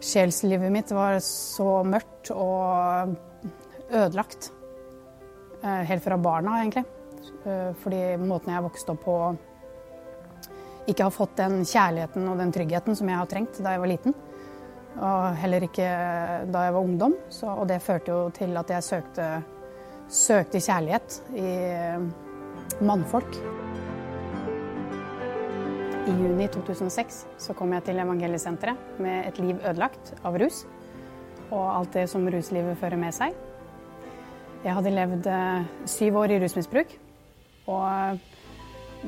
sjelslivet mitt var så mørkt og ødelagt. Eh, helt fra barna, egentlig. Eh, fordi måten jeg vokste opp på ikke har fått den kjærligheten og den tryggheten som jeg har trengt da jeg var liten. Og heller ikke da jeg var ungdom. Så, og det førte jo til at jeg søkte, søkte kjærlighet i mannfolk. I juni 2006 så kom jeg til Evangeliesenteret med et liv ødelagt av rus. Og alt det som ruslivet fører med seg. Jeg hadde levd eh, syv år i rusmisbruk. Og eh,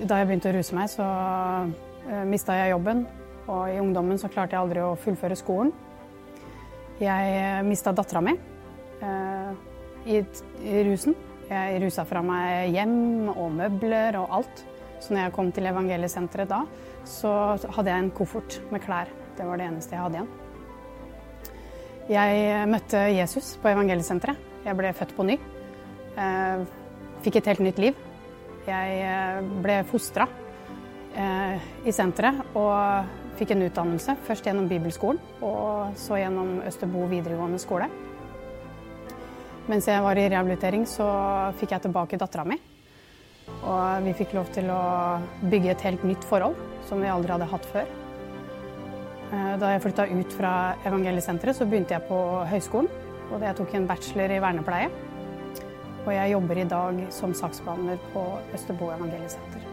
da jeg begynte å ruse meg, så uh, mista jeg jobben. Og i ungdommen så klarte jeg aldri å fullføre skolen. Jeg mista dattera mi i, rusen. Jeg rusa fra meg hjem og møbler og alt. Så når jeg kom til evangeliesenteret da, så hadde jeg en koffert med klær. Det var det eneste jeg hadde igjen. Jeg møtte Jesus på evangeliesenteret. Jeg ble født på ny. Eh, fikk et helt nytt liv. Jeg eh, ble fostra eh, i senteret og fikk en utdannelse. Først gjennom bibelskolen, og så gjennom Østerbo videregående skole. Mens jeg var i rehabilitering, så fikk jeg tilbake dattera mi. Og vi fikk lov til å bygge et helt nytt forhold, som vi aldri hadde hatt før. Da jeg flytta ut fra Evangeliesenteret, så begynte jeg på høyskolen. Og jeg tok en bachelor i vernepleie. Og jeg jobber i dag som saksbehandler på Østerbo evangeliesenter.